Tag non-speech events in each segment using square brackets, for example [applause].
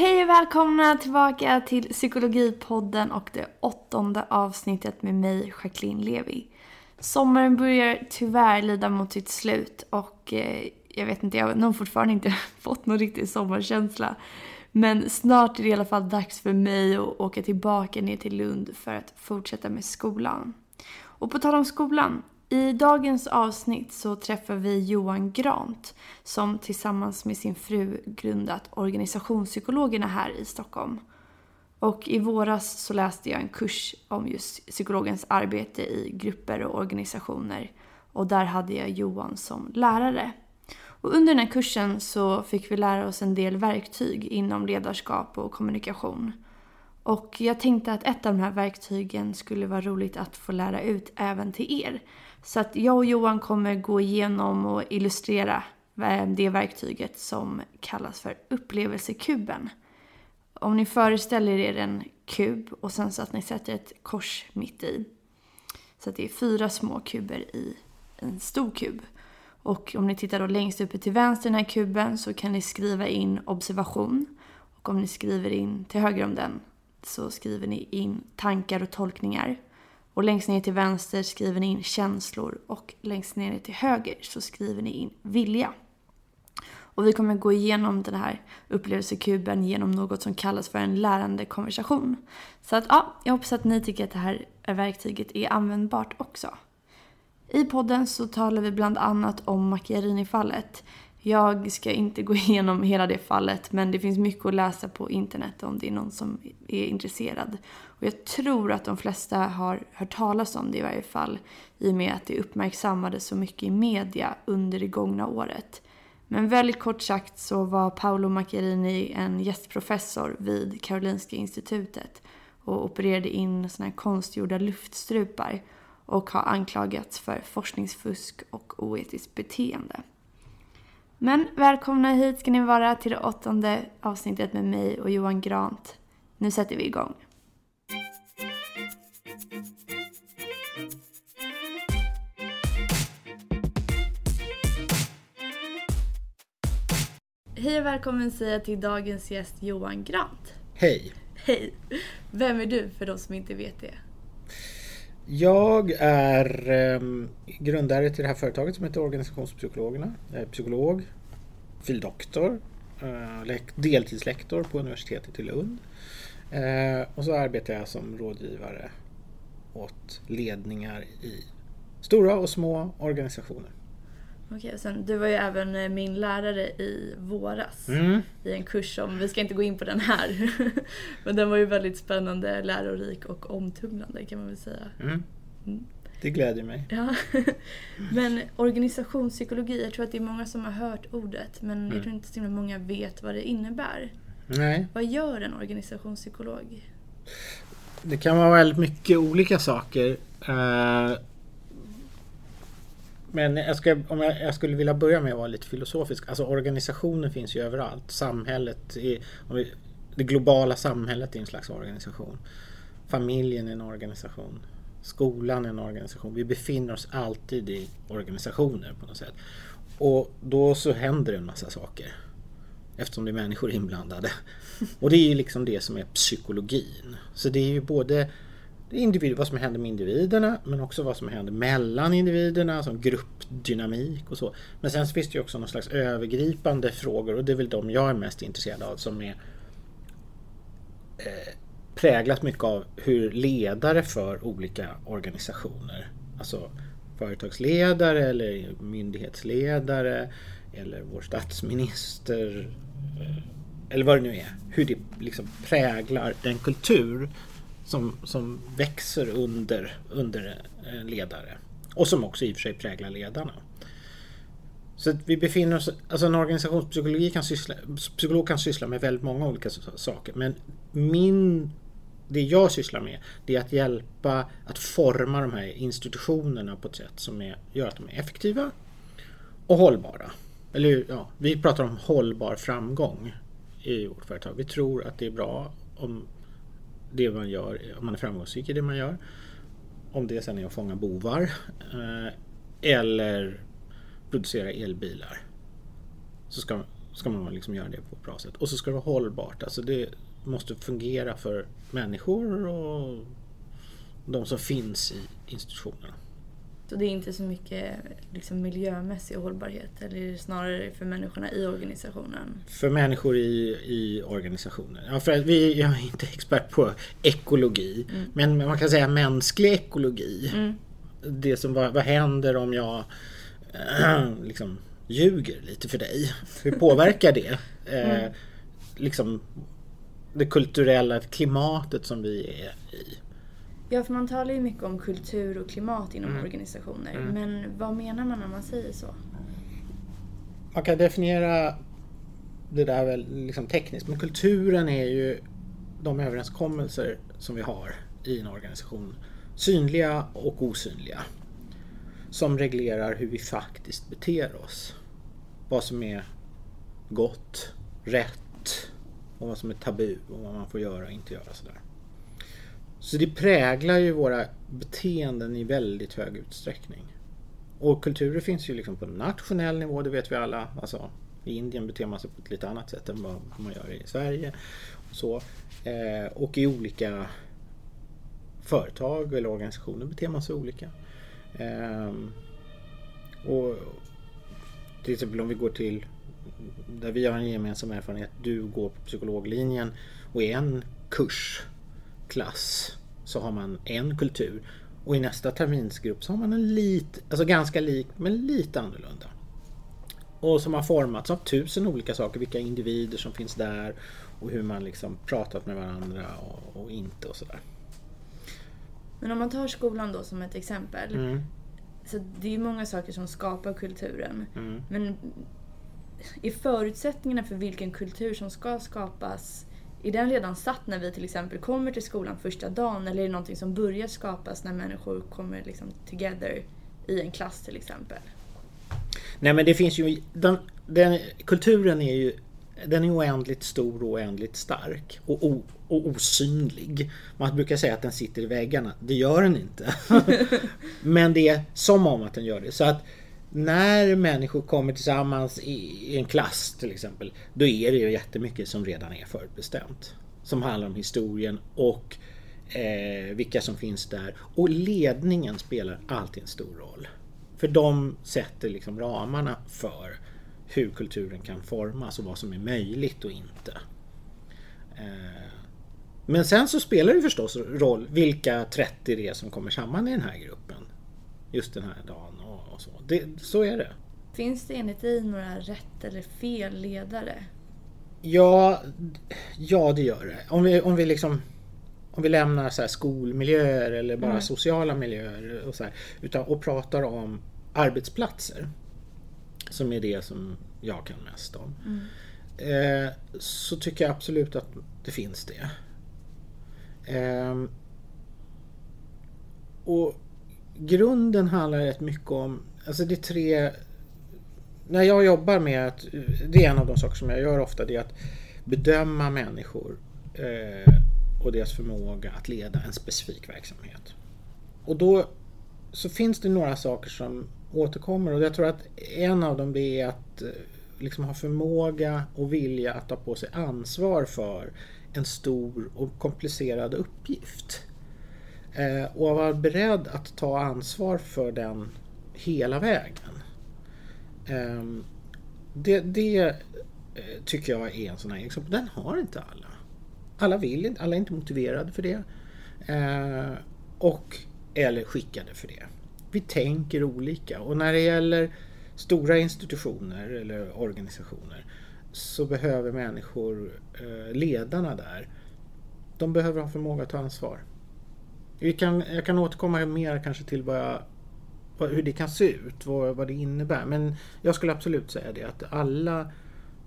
Hej och välkomna tillbaka till Psykologipodden och det åttonde avsnittet med mig, Jacqueline Levi. Sommaren börjar tyvärr lida mot sitt slut och eh, jag vet inte, jag har nog fortfarande inte [laughs] fått någon riktig sommarkänsla. Men snart är det i alla fall dags för mig att åka tillbaka ner till Lund för att fortsätta med skolan. Och på tal om skolan, i dagens avsnitt så träffar vi Johan Grant som tillsammans med sin fru grundat organisationspsykologerna här i Stockholm. Och i våras så läste jag en kurs om just psykologens arbete i grupper och organisationer. Och där hade jag Johan som lärare. Och under den här kursen så fick vi lära oss en del verktyg inom ledarskap och kommunikation. Och jag tänkte att ett av de här verktygen skulle vara roligt att få lära ut även till er. Så att jag och Johan kommer gå igenom och illustrera eh, det verktyget som kallas för upplevelsekuben. Om ni föreställer er en kub och sen så att ni sätter ett kors mitt i. Så att det är fyra små kuber i en stor kub. Och om ni tittar då längst uppe till vänster i den här kuben så kan ni skriva in observation. Och om ni skriver in till höger om den så skriver ni in tankar och tolkningar. Och längst ner till vänster skriver ni in känslor och längst ner till höger så skriver ni in vilja. Och vi kommer gå igenom den här upplevelsekuben genom något som kallas för en lärande konversation. Så att ja, jag hoppas att ni tycker att det här verktyget är användbart också. I podden så talar vi bland annat om Macchiarini-fallet. Jag ska inte gå [laughs] igenom hela det fallet men det finns mycket att läsa på internet om det är någon som är intresserad. Och jag tror att de flesta har hört talas om det i varje fall i och med att det uppmärksammades så mycket i media under det gångna året. Men väldigt kort sagt så var Paolo Macchiarini en gästprofessor vid Karolinska institutet och opererade in såna här konstgjorda luftstrupar och har anklagats för forskningsfusk och oetiskt beteende. Men välkomna hit ska ni vara till det åttonde avsnittet med mig och Johan Grant. Nu sätter vi igång. Hej och välkommen säger jag till dagens gäst Johan Grant. Hej! Hej! Vem är du för de som inte vet det? Jag är eh, grundare till det här företaget som heter Organisationspsykologerna. Jag är psykolog, fildoktor, eh, deltidslektor på universitetet i Lund. Eh, och så arbetar jag som rådgivare åt ledningar i stora och små organisationer. Okej, sen, du var ju även eh, min lärare i våras Mm. i en kurs som, vi ska inte gå in på den här, [laughs] men den var ju väldigt spännande, lärorik och omtumlande kan man väl säga. Mm. Mm. Det gläder mig. Ja. [laughs] Men organisationspsykologi, jag tror att det är många som har hört ordet men jag Mm. tror inte så himla många vet vad det innebär. Nej, Vad gör en organisationspsykolog? det kan vara väldigt mycket olika saker. Men jag, ska, om jag, jag skulle vilja börja med att vara lite filosofisk. Alltså organisationer finns ju överallt. Samhället, är, det globala samhället är en slags organisation. Familjen är en organisation. Skolan är en organisation. Vi befinner oss alltid i organisationer på något sätt. Och då så händer det en massa saker. Eftersom det är människor inblandade. [laughs] Och det är ju liksom det som är psykologin. Så det är ju både det är individ, vad som händer med individerna men också vad som händer mellan individerna som gruppdynamik och så. Men sen finns det ju också någon slags övergripande frågor och det är väl de jag är mest intresserad av som är eh, präglat mycket av hur ledare för olika organisationer, alltså företagsledare eller myndighetsledare eller vår statsminister eh, eller vad det nu är, hur det liksom präglar den kultur som, som växer under, under en ledare. Och som också i och för sig präglar ledarna. Så att vi befinner oss, alltså en organisationspsykologi kan syssla, psykolog kan syssla med väldigt många olika saker. Men min, det jag sysslar med det är att hjälpa att forma de här institutionerna på ett sätt som är, gör att de är effektiva och hållbara. Eller ja, vi pratar om hållbar framgång i vårt företag. Vi tror att det är bra om det man gör, om man är framgångsrik i det man gör. Om det sen är att fånga bovar eh, eller producera elbilar. Så ska, ska man liksom göra det på ett bra sätt. Och så ska det vara hållbart. Alltså det måste fungera för människor och de som finns i institutionerna. Så det är inte så mycket liksom, miljömässig hållbarhet eller snarare för människorna i organisationen? För människor i, i organisationen. Ja, för att vi, jag är inte expert på ekologi. Mm. Men man kan säga mänsklig ekologi. Mm. Det som, vad, vad händer om jag äh, [clears throat] liksom ljuger lite för dig? Hur påverkar det? [laughs] Eh, mm. liksom det kulturella klimatet som vi är i. Ja, för man talar ju mycket om kultur och klimat inom mm. organisationer. Mm. Men vad menar man när man säger så? Man kan definiera det där väl liksom tekniskt, men kulturen är ju de överenskommelser som vi har i en organisation. Synliga och osynliga. Som reglerar hur vi faktiskt beter oss. Vad som är gott, rätt och vad som är tabu och vad man får göra och inte göra. Sådär. Så det präglar ju våra beteenden i väldigt hög utsträckning. Och kulturer finns ju liksom på nationell nivå, det vet vi alla. Alltså, I Indien beter man sig på ett lite annat sätt än vad man gör i Sverige. Och, så. Eh, och i olika företag eller organisationer beter man sig olika. Eh, och till exempel om vi går till där vi har en gemensam erfarenhet. Du går på psykologlinjen och är en kurs klass så har man en kultur och i nästa terminsgrupp så har man en lite, alltså ganska lik men lite annorlunda. Och som har formats av tusen olika saker, vilka individer som finns där och hur man liksom pratat med varandra och, och inte och sådär. Men om man tar skolan då som ett exempel. Mm. Så det är ju många saker som skapar kulturen. Mm. Men är förutsättningarna för vilken kultur som ska skapas är den redan satt när vi till exempel kommer till skolan första dagen eller är det någonting som börjar skapas när människor kommer liksom together i en klass till exempel? Nej men det finns ju, den, den, kulturen är ju den är oändligt stor och oändligt stark och, o, och osynlig. Man brukar säga att den sitter i väggarna. Det gör den inte. [laughs] men det är som om att den gör det. Så att när människor kommer tillsammans i en klass till exempel, då är det ju jättemycket som redan är förutbestämt. Som handlar om historien och eh, vilka som finns där. Och ledningen spelar alltid en stor roll. För de sätter liksom ramarna för hur kulturen kan formas och vad som är möjligt och inte. Eh, men sen så spelar det förstås roll vilka 30 det är som kommer samman i den här gruppen. Just den här dagen så. Det, så är det. Finns det enligt dig några rätt eller fel ledare? Ja, ja det gör det. Om vi, om vi liksom om vi lämnar så skolmiljöer eller bara mm. sociala miljöer och, så här, utan, och pratar om arbetsplatser. Som är det som jag kan mest om. Mm. Eh, så tycker jag absolut att det finns det. Eh, och grunden handlar rätt mycket om Alltså det är tre... När jag jobbar med att... Det är en av de saker som jag gör ofta. Det är att bedöma människor eh, och deras förmåga att leda en specifik verksamhet. Och då så finns det några saker som återkommer och jag tror att en av dem är att eh, liksom ha förmåga och vilja att ta på sig ansvar för en stor och komplicerad uppgift. Eh, och vara beredd att ta ansvar för den hela vägen. Ehm, det, det eh, tycker jag är en sån här egenskap. Den har inte alla. Alla vill inte, alla är inte motiverade för det. Ehm, och eller skickade för det. Vi tänker olika och när det gäller stora institutioner eller organisationer så behöver människor, eh, ledarna där, de behöver ha förmåga att ta ansvar. Jag kan, jag kan återkomma mer kanske till vad jag hur det kan se ut, vad, vad det innebär. Men jag skulle absolut säga det att alla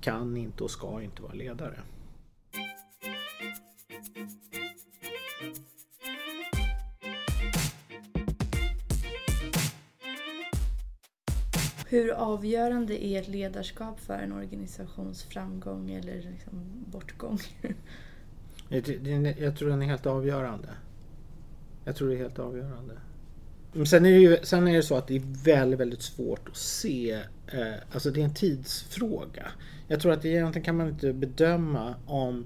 kan inte och ska inte vara ledare. Hur avgörande är ett ledarskap för en organisations framgång eller liksom bortgång? Jag tror den är helt avgörande. Jag tror det är helt avgörande. Men sen är, det ju, sen är det så att det är väldigt, väldigt svårt att se. Eh, alltså det är en tidsfråga. Jag tror att egentligen kan man inte bedöma om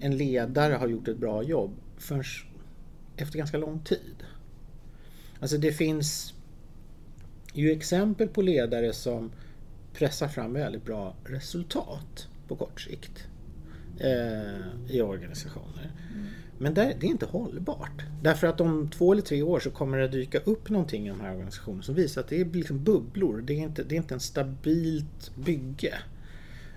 en ledare har gjort ett bra jobb förrän efter ganska lång tid. Alltså det finns ju exempel på ledare som pressar fram väldigt bra resultat på kort sikt eh, i organisationer. Mm. Men det, det, är inte hållbart. Därför att om två eller tre år så kommer det dyka upp någonting i de här organisationerna som visar att det är liksom bubblor. Det är inte, det är inte en stabilt bygge.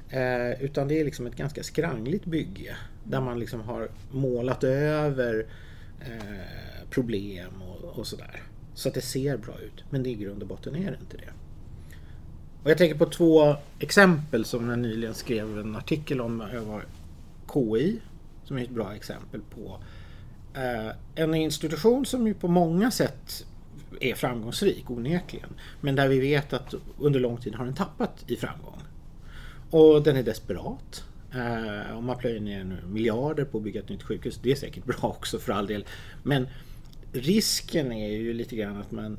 Eh, utan det är liksom ett ganska skrangligt bygge. Där man liksom har målat över eh, problem och, och sådär. Så att det ser bra ut. Men det i grund och botten är det inte det. Och jag tänker på två exempel som jag nyligen skrev en artikel om. Jag var KI som är ett bra exempel på eh, en institution som ju på många sätt är framgångsrik onekligen. Men där vi vet att under lång tid har den tappat i framgång. Och den är desperat. Eh, om man plöjer ner nu miljarder på att bygga ett nytt sjukhus, det är säkert bra också för all del. Men risken är ju lite grann att man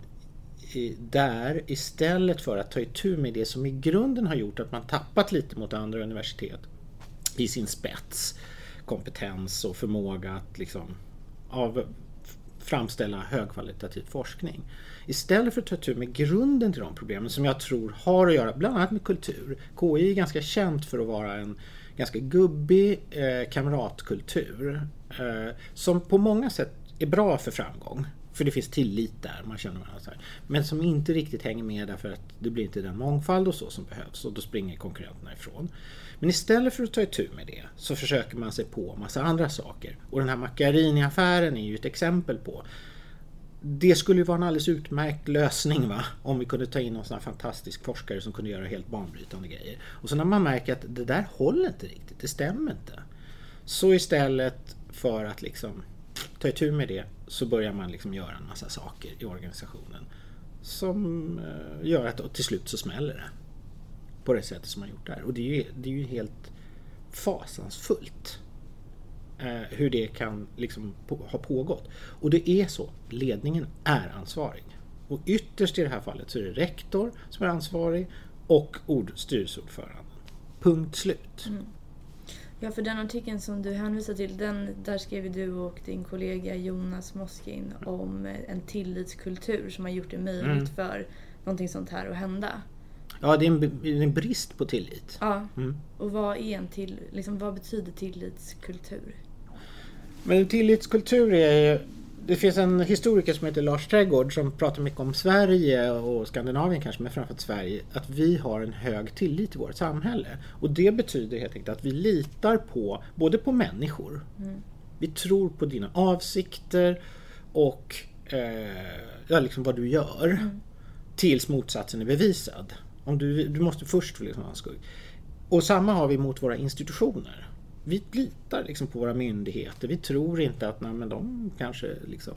där istället för att ta itu med det som i grunden har gjort att man tappat lite mot andra universitet i sin spets, kompetens och förmåga att liksom av, framställa högkvalitativ forskning. Istället för att ta tur med grunden till de problemen som jag tror har att göra bland annat med kultur. KI är ganska känt för att vara en ganska gubbig eh, kamratkultur eh, som på många sätt är bra för framgång. För det finns tillit där, man känner varandra så här. Men som inte riktigt hänger med därför att det blir inte den mångfald och så som behövs och då springer konkurrenterna ifrån. Men istället för att ta itu med det så försöker man sig på massa andra saker. Och den här Macchiarini-affären är ju ett exempel på det skulle ju vara en alldeles utmärkt lösning va? om vi kunde ta in någon sån här fantastisk forskare som kunde göra helt banbrytande grejer. Och så när man märker att det där håller inte riktigt, det stämmer inte. Så istället för att liksom ta itu med det så börjar man liksom göra en massa saker i organisationen som eh, gör att till slut så smäller det. På det sättet som man gjort där. Och det är ju, det är ju helt fasansfullt eh, hur det kan liksom på, ha pågått. Och det är så, ledningen är ansvarig. Och ytterst i det här fallet så är det rektor som är ansvarig och ord, styrelseordföranden. Punkt slut. Mm. Ja, för den artikeln som du hänvisar till, den, där skrev du och din kollega Jonas Moskin om en tillitskultur som har gjort det möjligt mm. för någonting sånt här att hända. Ja, det är en, en brist på tillit. Ja, mm. och vad är en till, liksom, vad betyder tillitskultur? Men tillitskultur är ju det finns en historiker som heter Lars Trädgård som pratar mycket om Sverige och Skandinavien kanske, men framförallt Sverige, att vi har en hög tillit i vårt samhälle. Och det betyder helt enkelt att vi litar på, både på människor, mm. vi tror på dina avsikter och eh, ja, liksom vad du gör. Mm. Tills motsatsen är bevisad. Om du, du måste först liksom ha en skugg. Och samma har vi mot våra institutioner vi litar liksom på våra myndigheter. Vi tror inte att nej, men de kanske liksom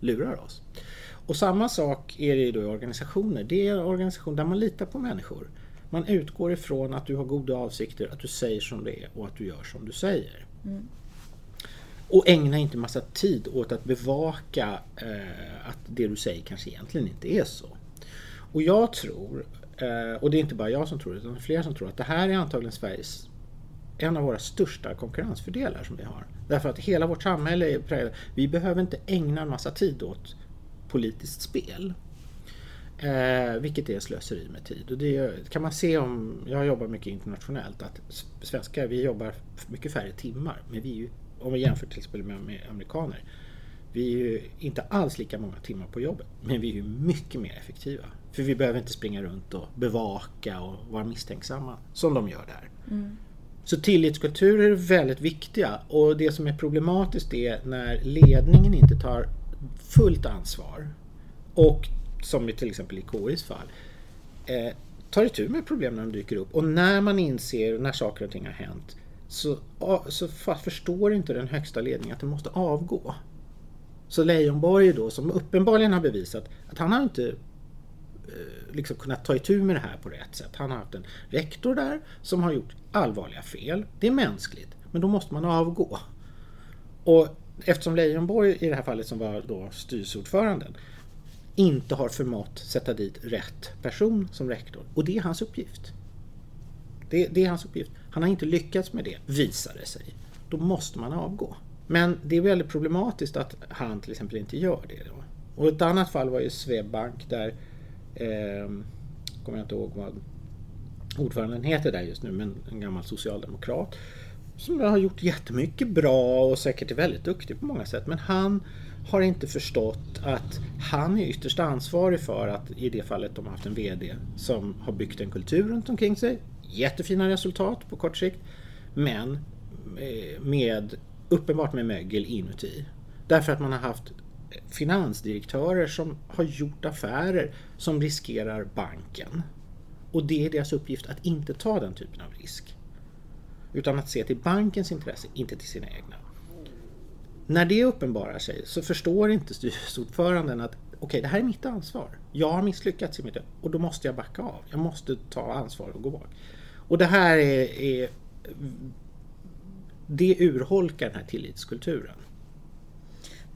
lurar oss. Och samma sak är det då i organisationer. Det är organisationer där man litar på människor. Man utgår ifrån att du har goda avsikter, att du säger som det är och att du gör som du säger. Mm. Och ägna inte massa tid åt att bevaka eh, att det du säger kanske egentligen inte är så. Och jag tror, Eh, och det är inte bara jag som tror det, utan flera som tror att det här är antagligen Sveriges en av våra största konkurrensfördelar som vi har. Därför att hela vårt samhälle är präglat. Vi behöver inte ägna en massa tid åt politiskt spel. Eh, vilket är slöseri med tid. Och det kan man se om, jag jobbar mycket internationellt, att svenskar vi jobbar mycket färre timmar. Men vi ju, om vi jämför till exempel med, med amerikaner. Vi är ju inte alls lika många timmar på jobbet. Men vi är ju mycket mer effektiva. För vi behöver inte springa runt och bevaka och vara misstänksamma som de gör där. Mm. Så tillitskulturer är väldigt viktiga och det som är problematiskt är när ledningen inte tar fullt ansvar och som till exempel i KIs fall eh, tar itu med problem när de dyker upp och när man inser när saker och ting har hänt så, så förstår inte den högsta ledningen att den måste avgå. Så Leijonborg då som uppenbarligen har bevisat att han har inte Eh, liksom kunnat ta itu med det här på rätt sätt. Han har haft en rektor där som har gjort allvarliga fel. Det är mänskligt, men då måste man avgå. Och eftersom Leijonborg i det här fallet som var då styrelseordföranden inte har förmått sätta dit rätt person som rektor. Och det är hans uppgift. Det, det, är hans uppgift. Han har inte lyckats med det, visar det sig. Då måste man avgå. Men det är väldigt problematiskt att han till exempel inte gör det. Då. Och ett annat fall var ju Swedbank där, eh, kommer jag inte ihåg vad ordföranden heter där just nu, men en gammal socialdemokrat som har gjort jättemycket bra och säkert är väldigt duktig på många sätt. Men han har inte förstått att han är ytterst ansvarig för att i det fallet de har haft en VD som har byggt en kultur runt omkring sig. Jättefina resultat på kort sikt. Men eh, med uppenbart med mögel inuti. Därför att man har haft finansdirektörer som har gjort affärer som riskerar banken. Och det är deras uppgift att inte ta den typen av risk. Utan att se till bankens intresse, inte till sina egna. När det uppenbarar sig så förstår inte styrelseordföranden att okej, okay, det här är mitt ansvar. Jag har misslyckats i mitt och då måste jag backa av. Jag måste ta ansvar och gå bak. Och det här är, är det urholkar den här tillitskulturen.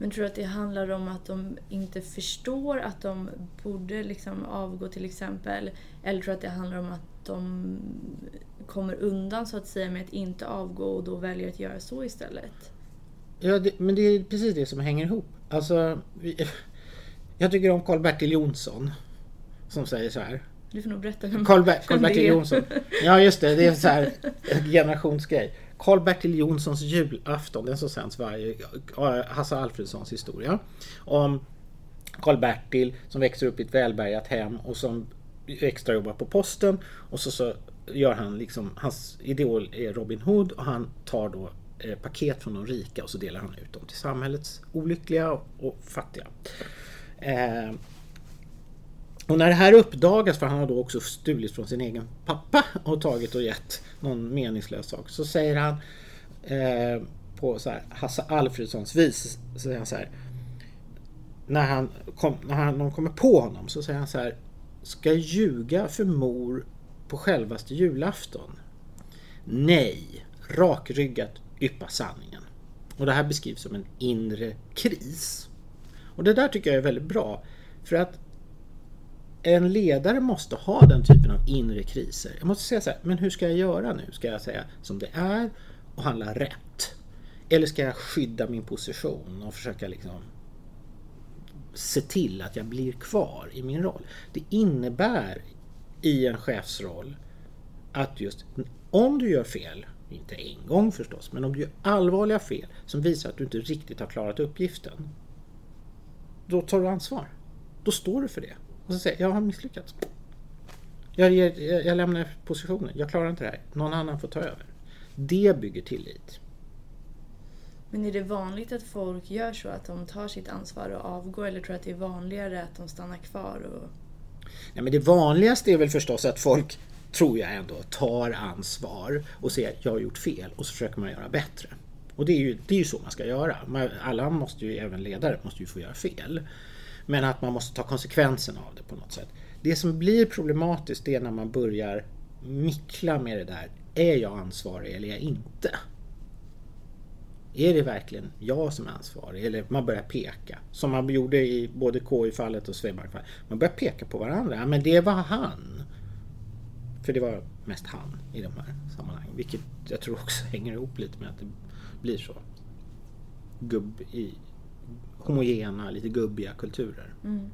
Men tror du att det handlar om att de inte förstår att de borde liksom avgå till exempel? Eller tror du att det handlar om att de kommer undan så att säga med att inte avgå och då väljer att göra så istället? Ja, det, men det är precis det som hänger ihop. Alltså, vi, [laughs] jag tycker om Karl-Bertil Jonsson som säger så här. Du får nog berätta vem, Karl-Bertil Jonsson. Ja just det, det är så här [laughs] generationsgrej. Karl-Bertil Jonssons julafton, den som sänds varje... Hasse Alfredsons historia. Om Karl-Bertil som växer upp i ett välbärgat hem och som extrajobbar på posten. Och så, så gör han liksom, hans idol är Robin Hood och han tar då eh, paket från de rika och så delar han ut dem till samhällets olyckliga och, och fattiga. Eh, och när det här uppdagas, för han har då också stulit från sin egen pappa och tagit och gett någon meningslös sak, så säger han eh, på så här, Hasse Alfredssons vis, så säger han så här, när, han kom, när han, någon kommer på honom så säger han så här, ska jag ljuga för mor på självaste julafton? Nej, rakryggat yppa sanningen. Och det här beskrivs som en inre kris. Och det där tycker jag är väldigt bra. För att en ledare måste ha den typen av inre kriser. Jag måste säga så här, men hur ska jag göra nu? Ska jag säga som det är och handla rätt? Eller ska jag skydda min position och försöka liksom se till att jag blir kvar i min roll? Det innebär i en chefsroll att just om du gör fel, inte en gång förstås, men om du gör allvarliga fel som visar att du inte riktigt har klarat uppgiften. Då tar du ansvar. Då står du för det. Och så säger jag har misslyckats. Jag, jag, jag lämnar positionen. Jag klarar inte det här. Någon annan får ta över. Det bygger tillit. Men är det vanligt att folk gör så att de tar sitt ansvar och avgår eller tror du att det är vanligare att de stannar kvar? Och... Nej, men det vanligaste är väl förstås att folk, tror jag ändå, tar ansvar och säger att jag har gjort fel och så försöker man göra bättre. Och det är ju, det är ju så man ska göra. Alla måste ju, även ledare, måste ju få göra fel. Men att man måste ta konsekvenserna av det på något sätt. Det som blir problematiskt det är när man börjar mickla med det där. Är jag ansvarig eller är jag inte? Är det verkligen jag som är ansvarig? Eller man börjar peka. Som man gjorde i både KI-fallet och Swedbank-fallet. Man börjar peka på varandra. Ja Men det var han. För det var mest han i de här sammanhangen. Vilket jag tror också [laughs] hänger ihop lite med att det blir så. Gubb i homogena, lite gubbiga kulturer. Mm.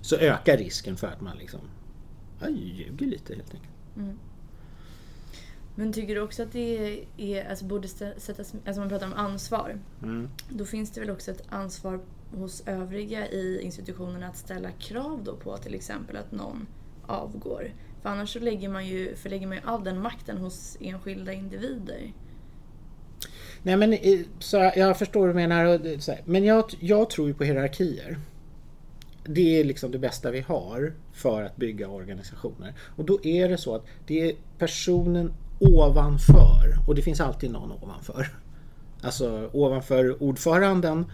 Så ökar risken för att man liksom ja, ljuger lite helt enkelt. Mm. Men tycker du också att det är, alltså borde sättas, alltså man pratar om ansvar. Mm. Då finns det väl också ett ansvar hos övriga i institutionen att ställa krav då på till exempel att någon avgår. För annars så lägger man ju, förlägger man ju all den makten hos enskilda individer. Nej men så jag förstår vad du menar. Men jag, jag tror ju på hierarkier. Det är liksom det bästa vi har för att bygga organisationer. Och då är det så att det är personen ovanför och det finns alltid någon ovanför. Alltså ovanför ordföranden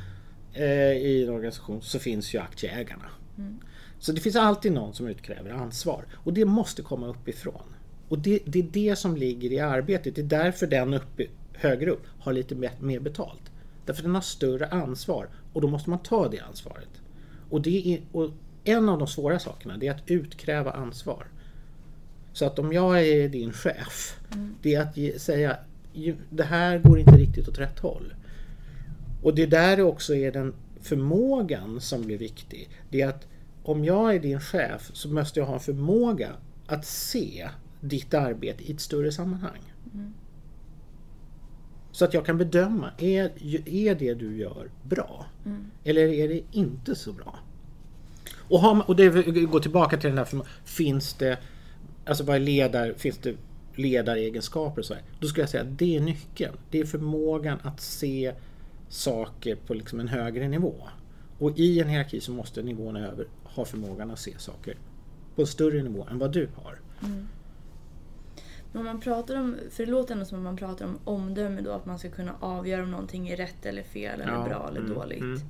eh, i en organisation så finns ju aktieägarna. Mm. Så det finns alltid någon som utkräver ansvar och det måste komma uppifrån. Och det, det är det som ligger i arbetet. Det är därför den uppe, högre upp har lite mer betalt. Därför den har större ansvar och då måste man ta det ansvaret. Och, det är, och en av de svåra sakerna det är att utkräva ansvar. Så att om jag är din chef, det är att ge, säga "Ju- det här går inte riktigt åt rätt håll. Och det där också är den förmågan som blir viktig. Det är att om jag är din chef så måste jag ha en förmåga att se ditt arbete i ett större sammanhang. Så att jag kan bedöma, är, är det du gör bra? Eller är det inte så bra? Och, har och det går tillbaka till den här, finns det, alltså vad är ledar, finns det ledaregenskaper och så här? Då skulle jag säga att det är nyckeln. Det är förmågan att se saker på liksom en högre nivå. Och i en hierarki så måste nivån över ha förmågan att se saker på en större nivå än vad du har. Men man pratar om, för det låter ändå som att man pratar om omdöme då, att man ska kunna avgöra om någonting är rätt eller fel eller Ja, bra eller mm, dåligt. mm.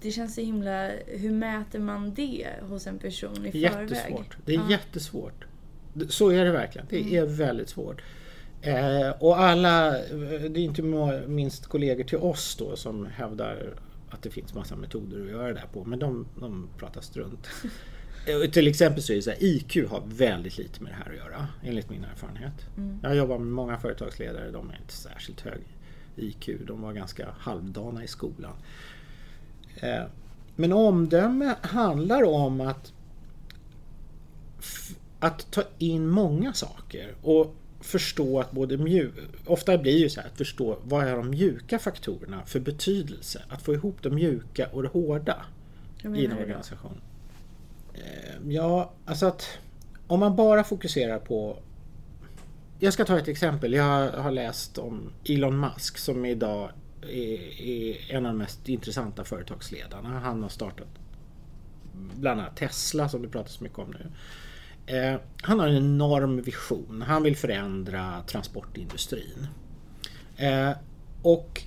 Det känns så himla, hur mäter man det hos en person i förväg? Jättesvårt. Det är Ja. jättesvårt. Så är det verkligen. Det är väldigt svårt. Eh, och alla, det är inte minst kollegor till oss då som hävdar att det finns massa metoder att göra det här på. Men de, de pratar strunt. [laughs] Eh, Till exempel så är det så här, IQ har väldigt lite med det här att göra, enligt min erfarenhet. Jag jobbar med många företagsledare, de är inte särskilt hög IQ. De var ganska halvdana i skolan. Eh, Men omdöme handlar om att att ta in många saker och förstå att både mjuk... Ofta blir det ju så här att förstå vad är de mjuka faktorerna för betydelse? Att få ihop det mjuka och det hårda i en organisation. Ehm, ja, alltså att om man bara fokuserar på... Jag ska ta ett exempel. Jag har läst om Elon Musk som idag är, är en av de mest intressanta företagsledarna. Han har startat bland annat Tesla som det pratas mycket om nu. Eh, han har en enorm vision. Han vill förändra transportindustrin. Eh, och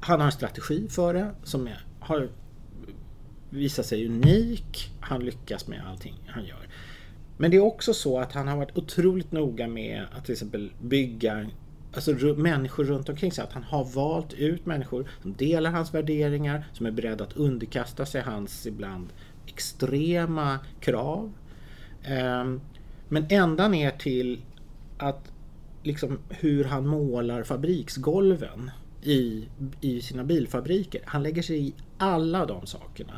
han har en strategi för det som är, har visar sig unik. Han lyckas med allting han gör. Men det är också så att han har varit otroligt noga med att till exempel bygga alltså, människor runt omkring sig. Att han har valt ut människor som delar hans värderingar, som är beredda att underkasta sig hans ibland extrema krav. Ehm, men ända ner till att liksom hur han målar fabriksgolven i, i sina bilfabriker. Han lägger sig i alla de sakerna.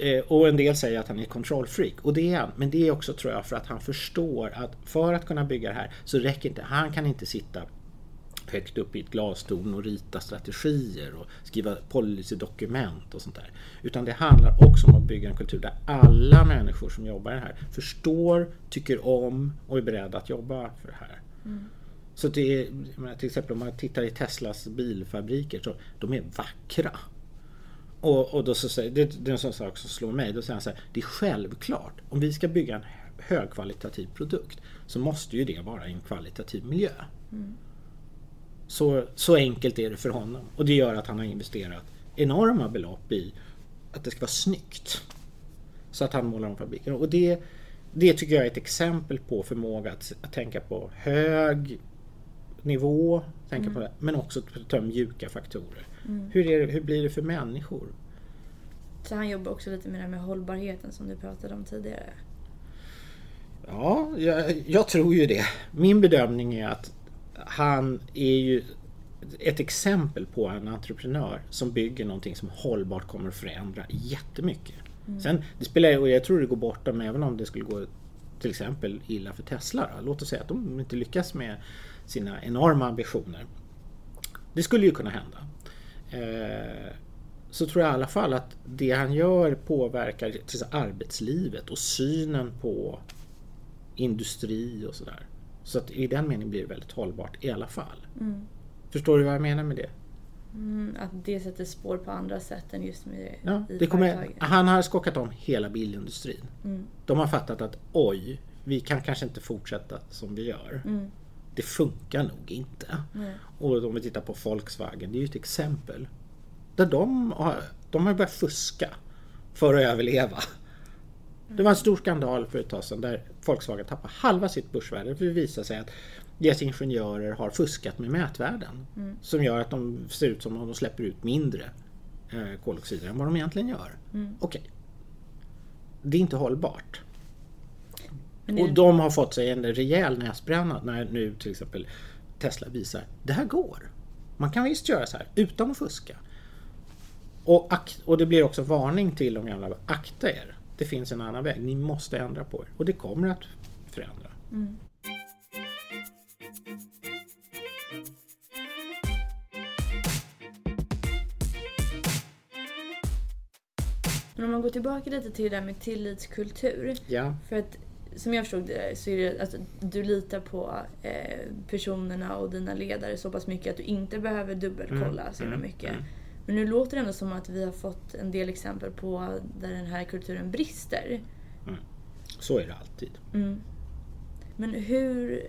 Eh, Och en del säger att han är kontrollfreak och det är han. Men det är också tror jag för att han förstår att för att kunna bygga det här så räcker inte, han kan inte sitta högt upp i ett glastorn och rita strategier och skriva policydokument och sånt där. Utan det handlar också om att bygga en kultur där alla människor som jobbar här förstår, tycker om och är beredda att jobba för det här. Så det är, till exempel om man tittar i Teslas bilfabriker så de är vackra. Och, och då så säger, det, det är en sån sak som slår mig. Då säger han så här, det är självklart, om vi ska bygga en högkvalitativ produkt så måste ju det vara i en kvalitativ miljö. Så, så enkelt är det för honom. Och det gör att han har investerat enorma belopp i att det ska vara snyggt. Så att han målar om fabriken. Och det, det tycker jag är ett exempel på förmåga att, att tänka på hög nivå, tänka på det, men också ta mjuka faktorer. Hur, är det, hur blir det för människor? Så han jobbar också lite med det här med hållbarheten som du pratade om tidigare. Ja, jag, jag tror ju det. Min bedömning är att han är ju ett exempel på en entreprenör som bygger någonting som hållbart kommer att förändra jättemycket. Sen, det spelar, och jag tror det går bortom även om det skulle gå till exempel illa för Tesla. Då. Låt oss säga att de inte lyckas med sina enorma ambitioner. Det skulle ju kunna hända. Eh, så tror jag i alla fall att det han gör påverkar arbetslivet och synen på industri och sådär. Så att i den meningen blir det väldigt hållbart i alla fall. Förstår du vad jag menar med det? Mm, att det sätter spår på andra sätt än just med Ja, i det kommer, han har skockat om hela bilindustrin. Mm. De har fattat att oj, vi kan kanske inte fortsätta som vi gör. Mm. Det funkar nog inte. Nej. Och om vi tittar på Volkswagen, det är ju ett exempel. Där de har, de har börjat fuska för att överleva. Det var en stor skandal för ett tag sedan där Volkswagen tappade halva sitt börsvärde för det visade sig att deras ingenjörer har fuskat med mätvärden. Som gör att de ser ut som om de släpper ut mindre eh, koldioxider än vad de egentligen gör. Mm. Okej. Det är inte hållbart. Men är Och det- de har fått sig en rejäl näsbränna när nu till exempel Tesla visar det här går. Man kan visst göra så här utan att fuska. Och, och det blir också varning till de gamla. Akta er. Det finns en annan väg. Ni måste ändra på er. Och det kommer att förändra. Men om man går tillbaka lite till det där med tillitskultur. Ja. För att som jag förstod det så är det att du litar på eh, personerna och dina ledare så pass mycket att du inte behöver dubbelkolla Mm, så himla mm, mycket. mm. Men nu låter det ändå som att vi har fått en del exempel på där den här kulturen brister. Så är det alltid. Mm. Men hur,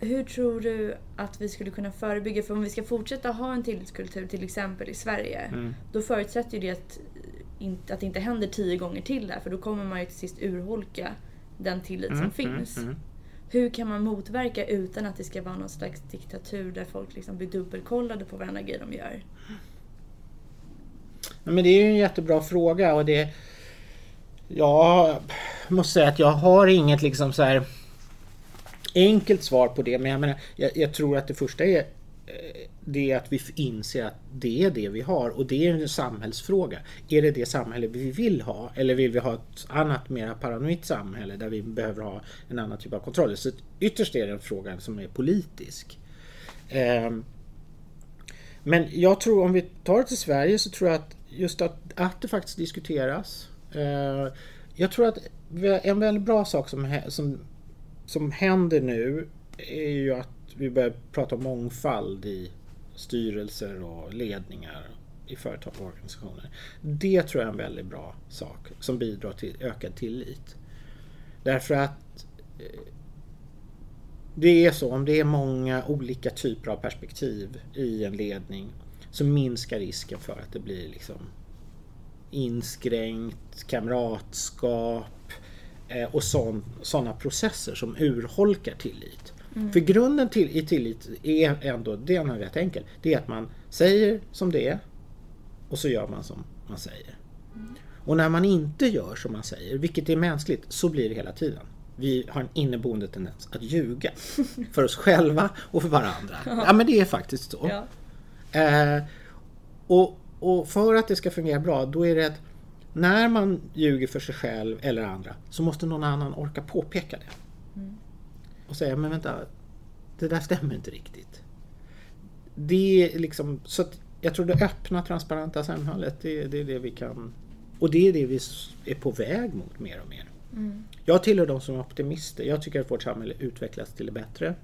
hur tror du att vi skulle kunna förebygga? För om vi ska fortsätta ha en tillitskultur till exempel i Sverige. Mm. Då förutsätter ju det att, inte, att det inte händer tio gånger till där. För då kommer man ju till sist urholka den tillit som Mm, finns. mm, mm. Hur kan man motverka utan att det ska vara någon slags diktatur där folk liksom blir dubbelkollade på varenda grej de gör? Ja, men det är ju en jättebra fråga och det... Jag måste säga att jag har inget liksom så här enkelt svar på det men jag, menar, jag, jag tror att det första är eh, det är att vi inser att det är det vi har och det är en samhällsfråga. Är det det samhälle vi vill ha eller vill vi ha ett annat mer paranoid samhälle där vi behöver ha en annan typ av kontroll? Så ytterst är det en fråga som är politisk. Ehm, men jag tror om vi tar det till Sverige så tror jag att just att, att det faktiskt diskuteras. Ehm, jag tror att en väldigt bra sak som, som, som händer nu är ju att vi börjar prata om mångfald i styrelser och ledningar i företag och organisationer. Det tror jag är en väldigt bra sak som bidrar till ökad tillit. Därför att eh, det är så, om det är många olika typer av perspektiv i en ledning så minskar risken för att det blir liksom inskränkt kamratskap eh, och sådana processer som urholkar tillit. För grunden till, i tillit är ändå, den är rätt enkel. Det är att man säger som det är och så gör man som man säger. Och när man inte gör som man säger, vilket är mänskligt, så blir det hela tiden. Vi har en inneboende tendens att ljuga. [laughs] För oss själva och för varandra. Ja men det är faktiskt så. Ja. Eh, och, och för att det ska fungera bra, då är det att när man ljuger för sig själv eller andra så måste någon annan orka påpeka det. Och säga, men vänta, det där stämmer inte riktigt. Det är liksom, så att jag tror det öppna, transparenta samhället, det, det är det vi kan... Och det är det vi är på väg mot mer och mer. Jag tillhör de som är optimister. Jag tycker att vårt samhälle utvecklas till det bättre.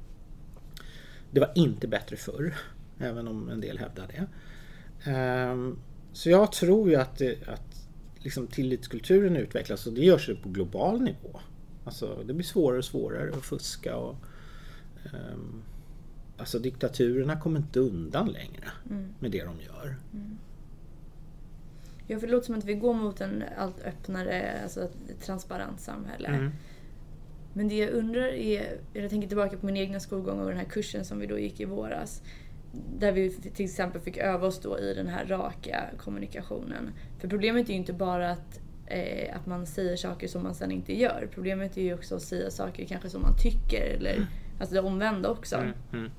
Det var inte bättre förr, även om en del hävdar det. Ehm, Så jag tror ju att, det, att liksom tillitskulturen utvecklas och det görs på global nivå. Alltså det blir svårare och svårare att fuska och ehm, Alltså diktaturerna kommer inte undan längre med det de gör. Ja, för det låter som att vi går mot en allt öppnare, alltså transparent samhälle. Mm. Men det jag undrar är, jag tänker tillbaka på min egna skolgång och den här kursen som vi då gick i våras. Där vi till exempel fick öva oss då i den här raka kommunikationen. För problemet är ju inte bara att, eh, att man säger saker som man sen inte gör. Problemet är ju också att säga saker kanske som man tycker eller alltså det omvända också. Mm, mm.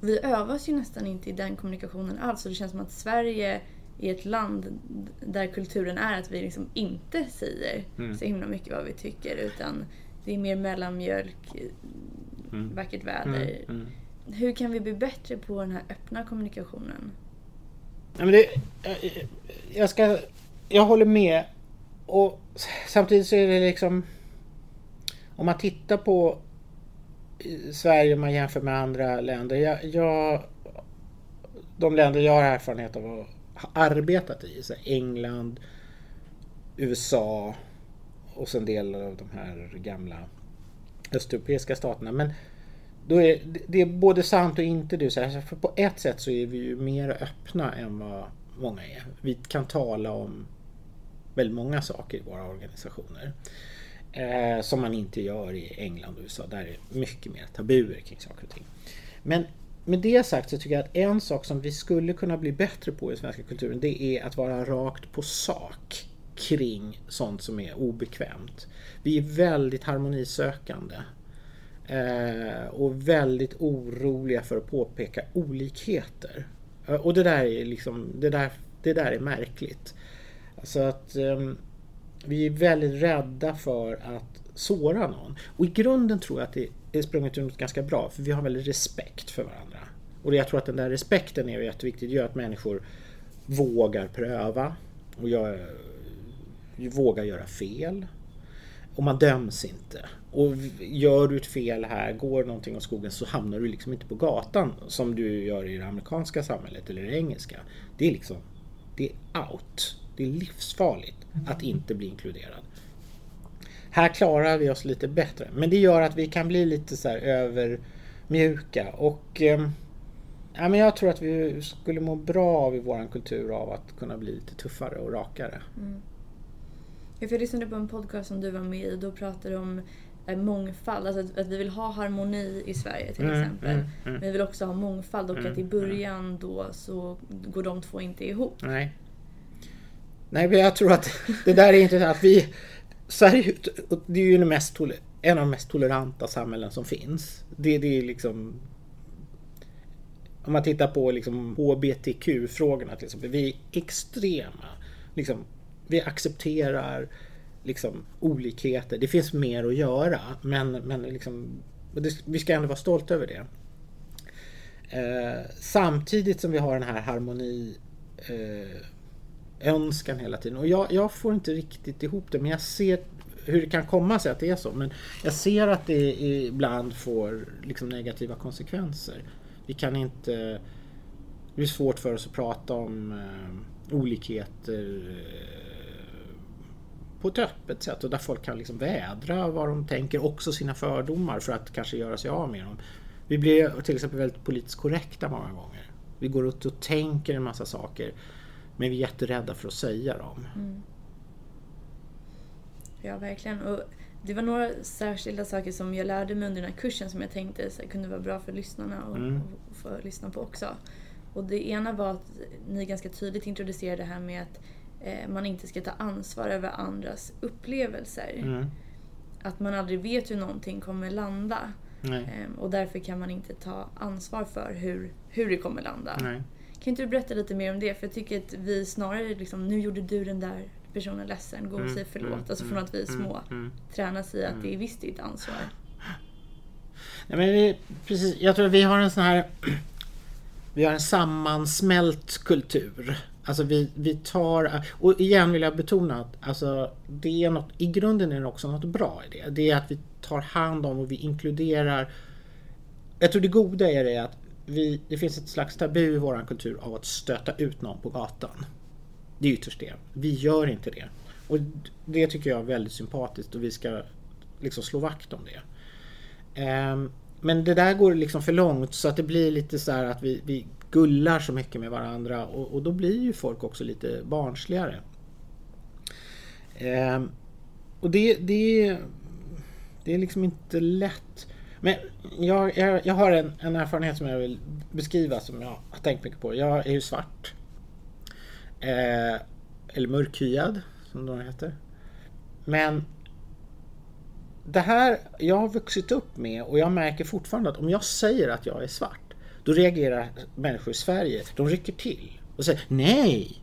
Vi övas ju nästan inte i den kommunikationen alls. Och det känns som att Sverige är ett land där kulturen är att vi liksom inte säger Mm. så himla mycket vad vi tycker. Utan det är mer mellanmjölk, Mm. vackert väder. Mm, mm. Hur kan vi bli bättre på den här öppna kommunikationen? Ja, men det, jag, ska, jag håller med. Och samtidigt så är det liksom... Om man tittar på eh, Sverige om man jämför med andra länder. Jag, jag, de länder jag har erfarenhet av att ha arbetat i, så England, USA och sen delar av de här gamla östeuropeiska staterna. Men då är, det- det är både sant och inte du säger. För på ett sätt så är vi ju mer öppna än vad många är. Vi kan tala om väldigt många saker i våra organisationer. Eh, som man inte gör i England och USA. Där är det mycket mer tabuer kring saker och ting. Men, med det sagt så tycker jag att en sak som vi skulle kunna bli bättre på i svenska kulturen det är att vara rakt på sak kring sånt som är obekvämt. Vi är väldigt harmonisökande. Eh, och väldigt oroliga för att påpeka olikheter. Eh, och det där är liksom, det där, det där är märkligt. Alltså att um, vi är väldigt rädda för att såra någon. Och i grunden tror jag att det är sprunget ur något ganska bra, för vi har väldigt respekt för varandra. Och jag tror att den där respekten är jätteviktig. Det gör att människor vågar pröva och gör, vågar göra fel. Och man döms inte. Och gör du ett fel här, går någonting åt skogen så hamnar du liksom inte på gatan som du gör i det amerikanska samhället eller det engelska. Det är liksom, det är out. Det är livsfarligt att inte bli inkluderad. Här klarar vi oss lite bättre. Men det gör att vi kan bli lite så här övermjuka. Och eh, ja, men jag tror att vi skulle må bra av i vår kultur av att kunna bli lite tuffare och rakare. Mm. Jag lyssnade på en podcast som du var med i. Då pratade du om eh, mångfald. Alltså att, att, vi vill ha harmoni i Sverige till mm, exempel. Mm, mm. Men vi vill också ha mångfald och att i mm, början mm. då så går de två inte ihop. Nej. Nej, men jag tror att det där är intressant. Vi, Sverige det är ju mest, en av de mest toleranta samhällen som finns. Det, det är liksom om man tittar på liksom HBTQ-frågorna till exempel. Vi är extrema. Liksom, vi accepterar liksom, olikheter. Det finns mer att göra men, men liksom, vi ska ändå vara stolta över det. Eh, samtidigt som vi har den här harmoni eh, önskan hela tiden. Och jag, jag, får inte riktigt ihop det men jag ser hur det kan komma sig att det är så. Men jag ser att det ibland får liksom negativa konsekvenser. Vi kan inte... Det är svårt för oss att prata om eh, olikheter eh, på ett öppet sätt och där folk kan liksom vädra vad de tänker, också sina fördomar för att kanske göra sig av med dem. Vi blir till exempel väldigt politiskt korrekta många gånger. Vi går ut och tänker en massa saker men vi är jätterädda för att säga dem. Mm. Ja, verkligen. Och det var några särskilda saker som jag lärde mig under den här kursen som jag tänkte så kunde vara bra för lyssnarna och, mm. och få lyssna på också. Och det ena var att ni ganska tydligt introducerade det här med att eh, man inte ska ta ansvar över andras upplevelser. Mm. Att man aldrig vet hur någonting kommer landa. Eh, och därför kan man inte ta ansvar för hur, hur det kommer landa. Nej. Kan inte du berätta lite mer om det? För jag tycker att vi snarare liksom, nu gjorde du den där personen ledsen, gå och mm, säg förlåt. Mm, alltså från att vi är mm, små mm, tränas i att det är visst ditt ansvar. [laughs] Nej, men vi, precis, jag tror att vi har en sån här [clears throat] vi har en sammansmält kultur. Alltså vi, vi tar, och igen vill jag betona att alltså, det är något, i grunden är det också något bra i det. Det är att vi tar hand om och vi inkluderar. Jag tror det goda är det att vi, det finns ett slags tabu i vår kultur av att stöta ut någon på gatan. Det är ytterst det. Vi gör inte det. Och det tycker jag är väldigt sympatiskt och vi ska liksom slå vakt om det. Um, men det där går liksom för långt så att det blir lite så här att vi, vi gullar så mycket med varandra och, och då blir ju folk också lite barnsligare. Um, och det, det, det är liksom inte lätt. Men jag, jag, jag har en, en, erfarenhet som jag vill beskriva som jag har tänkt mycket på. Jag är ju svart. Eh, eller mörkhyad som de heter. Men det här jag har vuxit upp med och jag märker fortfarande att om jag säger att jag är svart då reagerar människor i Sverige. De rycker till och säger nej.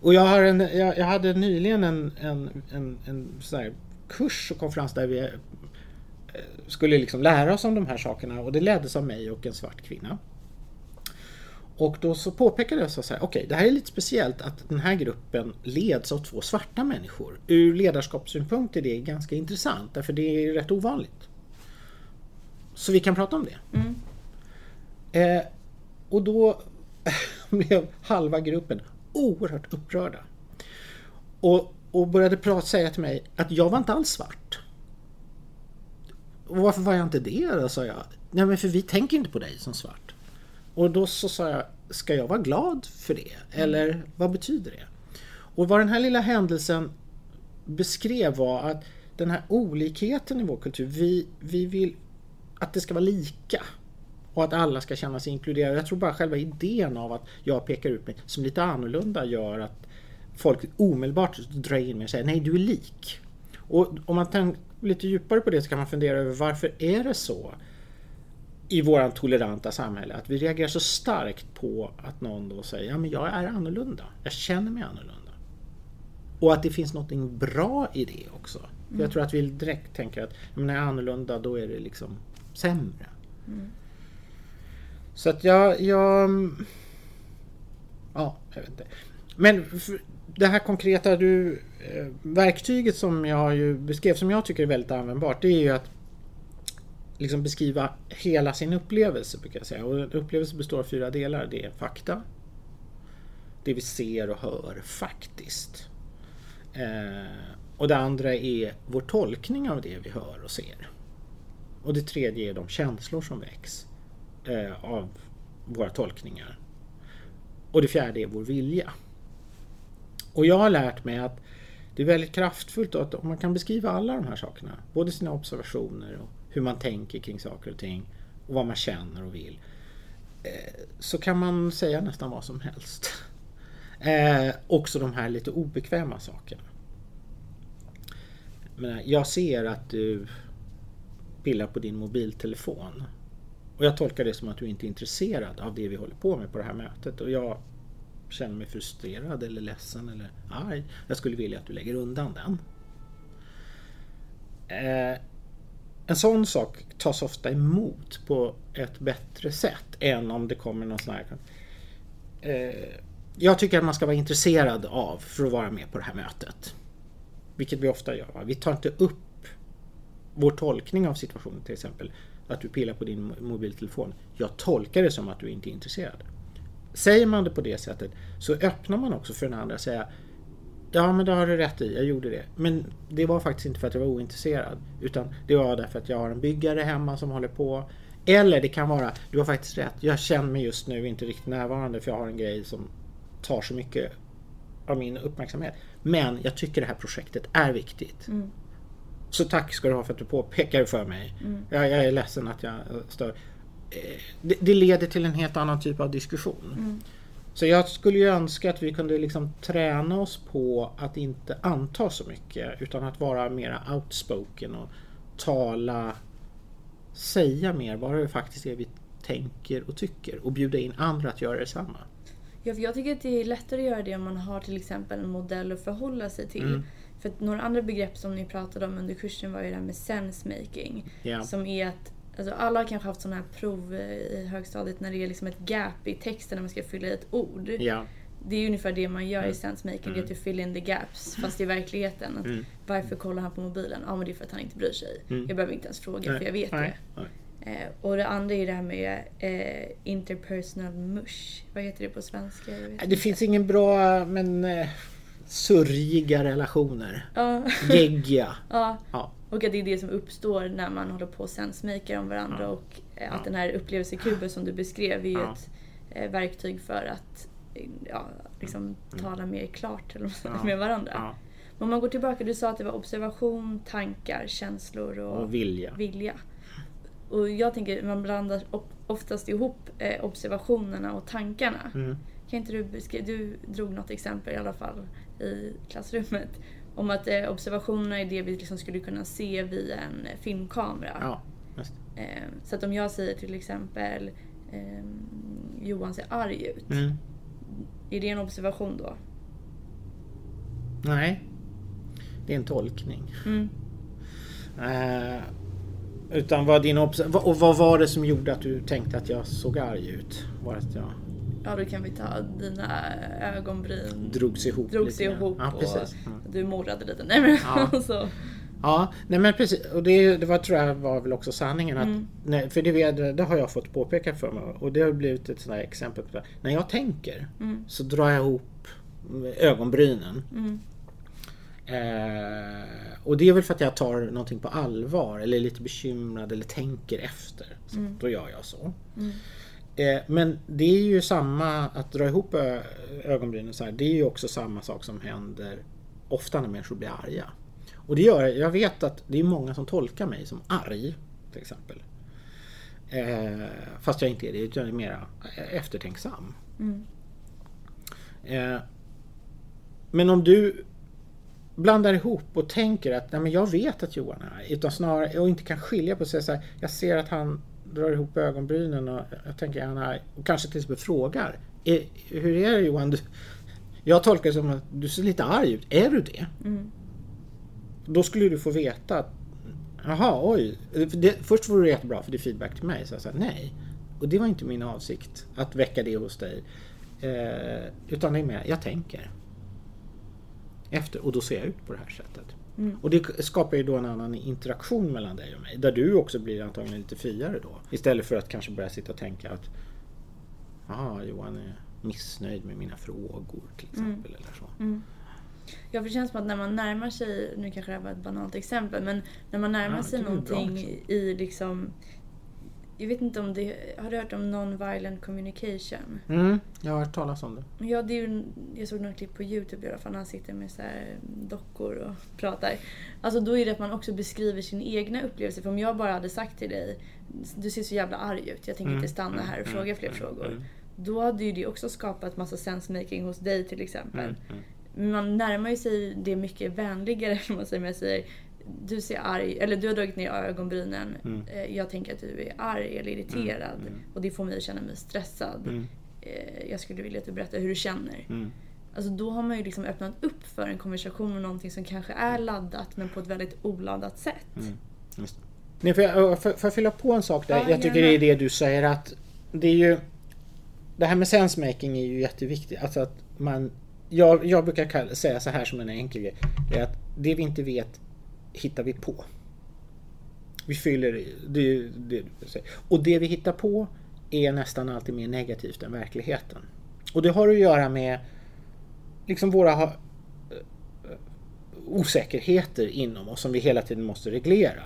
Och jag, har en, jag, jag hade nyligen en, en, en, en sån kurs och konferens där vi skulle liksom lära oss om de här sakerna och det leddes av mig och en svart kvinna. Och då så påpekade jag så här, okej okay, det här är lite speciellt att den här gruppen leds av två svarta människor. Ur ledarskapssynpunkt är det ganska intressant därför det är rätt ovanligt. Så vi kan prata om det. Mm. Eh, och då [laughs] blev halva gruppen oerhört upprörda. Och, och började prata, säga till mig att jag var inte alls svart. Och varför var jag inte det då, sa jag. Nej men för vi tänker inte på dig som svart. Och då så sa jag, ska jag vara glad för det? Eller vad betyder det? Och vad den här lilla händelsen beskrev var att den här olikheten i vår kultur, vi, vi vill att det ska vara lika. Och att alla ska känna sig inkluderade. Jag tror bara själva idén av att jag pekar ut mig som lite annorlunda gör att folk omedelbart drar in mig och säger nej du är lik. Och om man tänker lite djupare på det så kan man fundera över varför är det så i våran toleranta samhälle att vi reagerar så starkt på att någon då säger ja men jag är annorlunda. Jag känner mig annorlunda. Och att det finns något bra i det också. Mm. Jag tror att vi direkt tänker att när jag är annorlunda då är det liksom sämre. Mm. Så att jag, jag... Ja, jag vet inte. Men det här konkreta du, eh, verktyget som jag ju beskrev, som jag tycker är väldigt användbart, det är ju att liksom beskriva hela sin upplevelse. Brukar jag säga. Och en upplevelse består av fyra delar. Det är fakta, det vi ser och hör faktiskt. Eh, och det andra är vår tolkning av det vi hör och ser. Och det tredje är de känslor som väcks eh, av våra tolkningar. Och det fjärde är vår vilja. Och jag har lärt mig att det är väldigt kraftfullt att om man kan beskriva alla de här sakerna, både sina observationer och hur man tänker kring saker och ting och vad man känner och vill, eh, så kan man säga nästan vad som helst. [laughs] Eh, också de här lite obekväma sakerna. Men jag ser att du pillar på din mobiltelefon. Och jag tolkar det som att du inte är intresserad av det vi håller på med på det här mötet. Och jag känner mig frustrerad eller ledsen eller arg. Jag skulle vilja att du lägger undan den. Eh, en sån sak tas ofta emot på ett bättre sätt än om det kommer någon sån här... Eh, jag tycker att man ska vara intresserad av för att vara med på det här mötet. Vilket vi ofta gör. Vi tar inte upp vår tolkning av situationen till exempel. Att du pillar på din mobiltelefon. Jag tolkar det som att du inte är intresserad. Säger man det på det sättet så öppnar man också för den andra att säga Ja men det har du rätt i, jag gjorde det. Men det var faktiskt inte för att jag var ointresserad. Utan det var därför att jag har en byggare hemma som håller på. Eller det kan vara, du har faktiskt rätt, jag känner mig just nu inte riktigt närvarande för jag har en grej som tar så mycket av min uppmärksamhet. Men jag tycker det här projektet är viktigt. Mm. Så tack ska du ha för att du påpekar för mig. Mm. Jag, jag, är ledsen att jag stör. Det, det, leder till en helt annan typ av diskussion. Mm. Så jag skulle ju önska att vi kunde liksom träna oss på att inte anta så mycket utan att vara mer outspoken och tala, säga mer vad det faktiskt är vi tänker och tycker och bjuda in andra att göra detsamma. Ja, för jag tycker att det är lättare att göra det om man har till exempel en modell att förhålla sig till. Mm. För några andra begrepp som ni pratade om under kursen var ju det här med sensemaking. Yeah. Som är att Alltså alla har kanske haft sådana här prov i högstadiet när det är liksom ett gap i texten när man ska fylla i ett ord. Yeah. Det är ungefär det man gör mm. i sensemaking, mm. det är att fill in the gaps. Fast i verkligheten, mm. varför kollar han på mobilen? Ja men det är för att han inte bryr sig. Mm. Jag behöver inte ens fråga Nej. för jag vet Nej. det. Nej. Eh, och det andra är det här med eh, interpersonal mush. Vad heter det på svenska? Det finns ingen bra men eh, surgiga relationer. Ja. Geggiga. [laughs] ja. ja. Och att det är det som uppstår när man håller på och sensmaker om varandra ja. och eh, att den här upplevelsekuben som du beskrev är ju ett eh, verktyg för att eh, ja, liksom, mm. tala mer klart med varandra. Men om man går tillbaka, du sa att det var observation, tankar, känslor och, och vilja. vilja. Och jag tänker, man blandar oftast ihop observationerna och tankarna. Mm. Kan inte du beskriva, du drog något exempel i alla fall i klassrummet. Om att eh, observationerna är det vi liksom skulle kunna se via en eh, filmkamera. Ja, eh, så att om jag säger till exempel eh, Johan ser arg ut. Mm. Är det en observation då? Nej. Det är en tolkning. Mm. Eh, utan vad din och vad var det som gjorde att du tänkte att jag såg arg ut? Var att jag... Ja, då kan vi ta dina ögonbryn. Drogs ihop. Drogs ihop ja, precis. och mm. du morrade lite. Nej men ja. [laughs] så. Ja, nej men precis. Och det, det var, tror jag var väl också sanningen. Att, mm. nej, för det, det, har jag fått påpeka för mig. Och det har blivit ett sånt exempel på det. När jag tänker mm. så drar jag ihop ögonbrynen. Mm. Eh, och det är väl för att jag tar någonting på allvar eller är lite bekymrad eller tänker efter. Så mm. Då gör jag så. Eh, men det är ju samma, att dra ihop ögonbrynen så här, det är ju också samma sak som händer ofta när människor blir arga. Och det gör, jag vet att det är många som tolkar mig som arg till exempel. Eh, fast jag inte är det, utan jag är mera eftertänksam. Mm. Eh, men om du blandar ihop och tänker att nej, men jag vet att Johan är arg, utan snarare och inte kan skilja på sig så här, jag ser att han drar ihop ögonbrynen och jag tänker är arg och kanske till exempel frågar är, hur är det Johan? Du, jag tolkar det som att du ser lite arg ut. Är du det? Mm. Då skulle du få veta att Jaha, oj. Det, först vore det jättebra för det är feedback till mig. Så jag sa nej. Och det var inte min avsikt att väcka det hos dig. Eh, utan det är mer, jag tänker. Efter, och då ser jag ut på det här sättet. Mm. Och det skapar ju då en annan interaktion mellan dig och mig. Där du också blir antagligen lite friare då. Istället för att kanske börja sitta och tänka att Jaha, Johan är missnöjd med mina frågor till exempel. Eller så. Mm. Ja, för det känns som att när man närmar sig, nu kanske det här var ett banalt exempel, men när man närmar Ja, sig någonting i liksom jag vet inte om det, har du hört om non-violent communication? Mm, jag har hört talas om det. Ja, det är ju, jag såg något klipp på Youtube i alla fall när han sitter med så dockor och pratar. Alltså då är det att man också beskriver sin egna upplevelse. För om jag bara hade sagt till dig, du ser så jävla arg ut, jag tänker Mm, inte stanna här och mm, fråga fler mm, frågor. mm. Då hade ju det också skapat massa sensemaking hos dig till exempel. Mm, mm. Man närmar ju sig det mycket vänligare [laughs] om man säger, jag säger du ser arg, eller du har dragit ner ögonbrynen. Mm. Eh, Jag tänker att du är arg eller irriterad. Mm, mm. Och det får mig att känna mig stressad. Mm, Eh, Jag skulle vilja att du berättar hur du känner. mm. Alltså då har man ju liksom öppnat upp för en konversation om någonting som kanske är laddat men på ett väldigt oladdat sätt. Mm. Nej, får, jag, får, får jag fylla på en sak där? Ja, jag tycker gärna. det är det du säger att det är ju Det här med sensemaking är ju jätteviktigt. Alltså att man Jag, jag brukar kalla, säga så här som en enkel grej. Det är att det vi inte vet hittar vi på. Vi fyller i. Det, det. Och det vi hittar på är nästan alltid mer negativt än verkligheten. Och det har att göra med liksom våra eh, eh, osäkerheter inom oss som vi hela tiden måste reglera.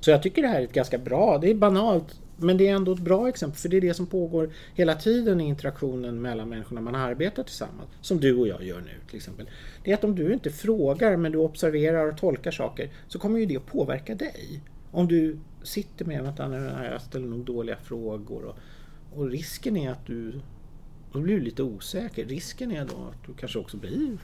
Så jag tycker det här är ett ganska bra, det är banalt, men det är ändå ett bra exempel för det är det som pågår hela tiden i interaktionen mellan människor när man arbetar tillsammans. Som du och jag gör nu till exempel. Det är att om du inte frågar men du observerar och tolkar saker så kommer ju det att påverka dig. Om du sitter med att jag ställer nog dåliga frågor och, och risken är att du då blir du lite osäker. Risken är då att du kanske också blir